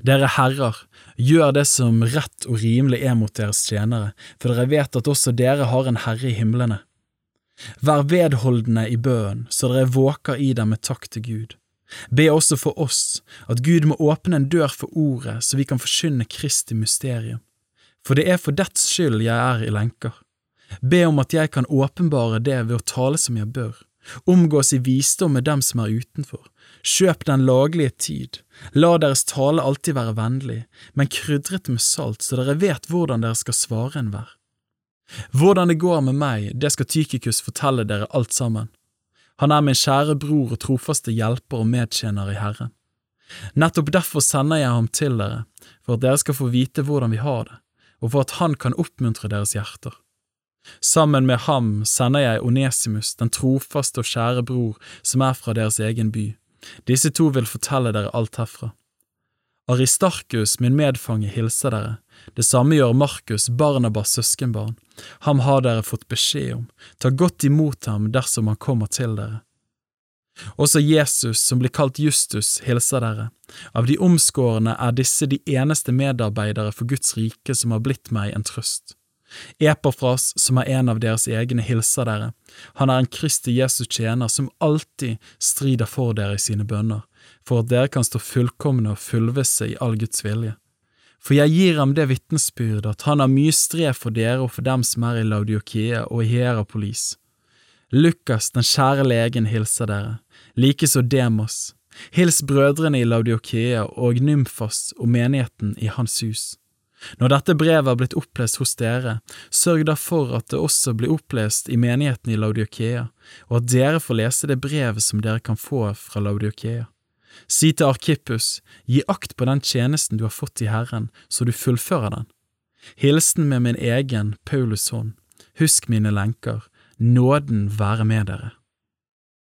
Dere herrer, gjør det som rett og rimelig er mot deres tjenere, for dere vet at også dere har en Herre i himlene. Vær vedholdende i bønnen, så dere våker i dem med takk til Gud. Be også for oss, at Gud må åpne en dør for ordet, så vi kan forkynne Kristi mysterium. For det er for dets skyld jeg er i lenker. Be om at jeg kan åpenbare det ved å tale som jeg bør, omgås i visdom med dem som er utenfor, kjøp den laglige tid, la deres tale alltid være vennlig, men krydret med salt, så dere vet hvordan dere skal svare enhver. Hvordan det går med meg, det skal Tykikus fortelle dere alt sammen. Han er min kjære bror og trofaste hjelper og medtjener i Herren. Nettopp derfor sender jeg ham til dere, for at dere skal få vite hvordan vi har det, og for at han kan oppmuntre deres hjerter. Sammen med ham sender jeg Onesimus, den trofaste og kjære bror som er fra deres egen by. Disse to vil fortelle dere alt herfra. Aristarkus, min medfange, hilser dere. Det samme gjør Markus, Barnabas' søskenbarn. Ham har dere fått beskjed om. Ta godt imot ham dersom han kommer til dere. Også Jesus, som blir kalt Justus, hilser dere. Av de omskårne er disse de eneste medarbeidere for Guds rike som har blitt meg en trøst. Epafras, som er en av deres egne, hilser dere. Han er en Kristi Jesus tjener som alltid strider for dere i sine bønner for at dere kan stå fullkomne og fullvisse i all Guds vilje. For jeg gir ham det vitnesbyrd at han har mye strev for dere og for dem som er i Laudiokia og i Hierapolis. Lukas, den kjære legen, hilser dere, likeså Demos. Hils brødrene i Laudiokia og Nymfas og menigheten i hans hus. Når dette brevet er blitt opplest hos dere, sørg da for at det også blir opplest i menigheten i Laudiokea, og at dere får lese det brevet som dere kan få fra Laudiokea. Si til Arkippus, gi akt på den tjenesten du har fått i Herren, så du fullfører den. Hilsen med min egen Paulus hånd, husk mine lenker, nåden være med dere.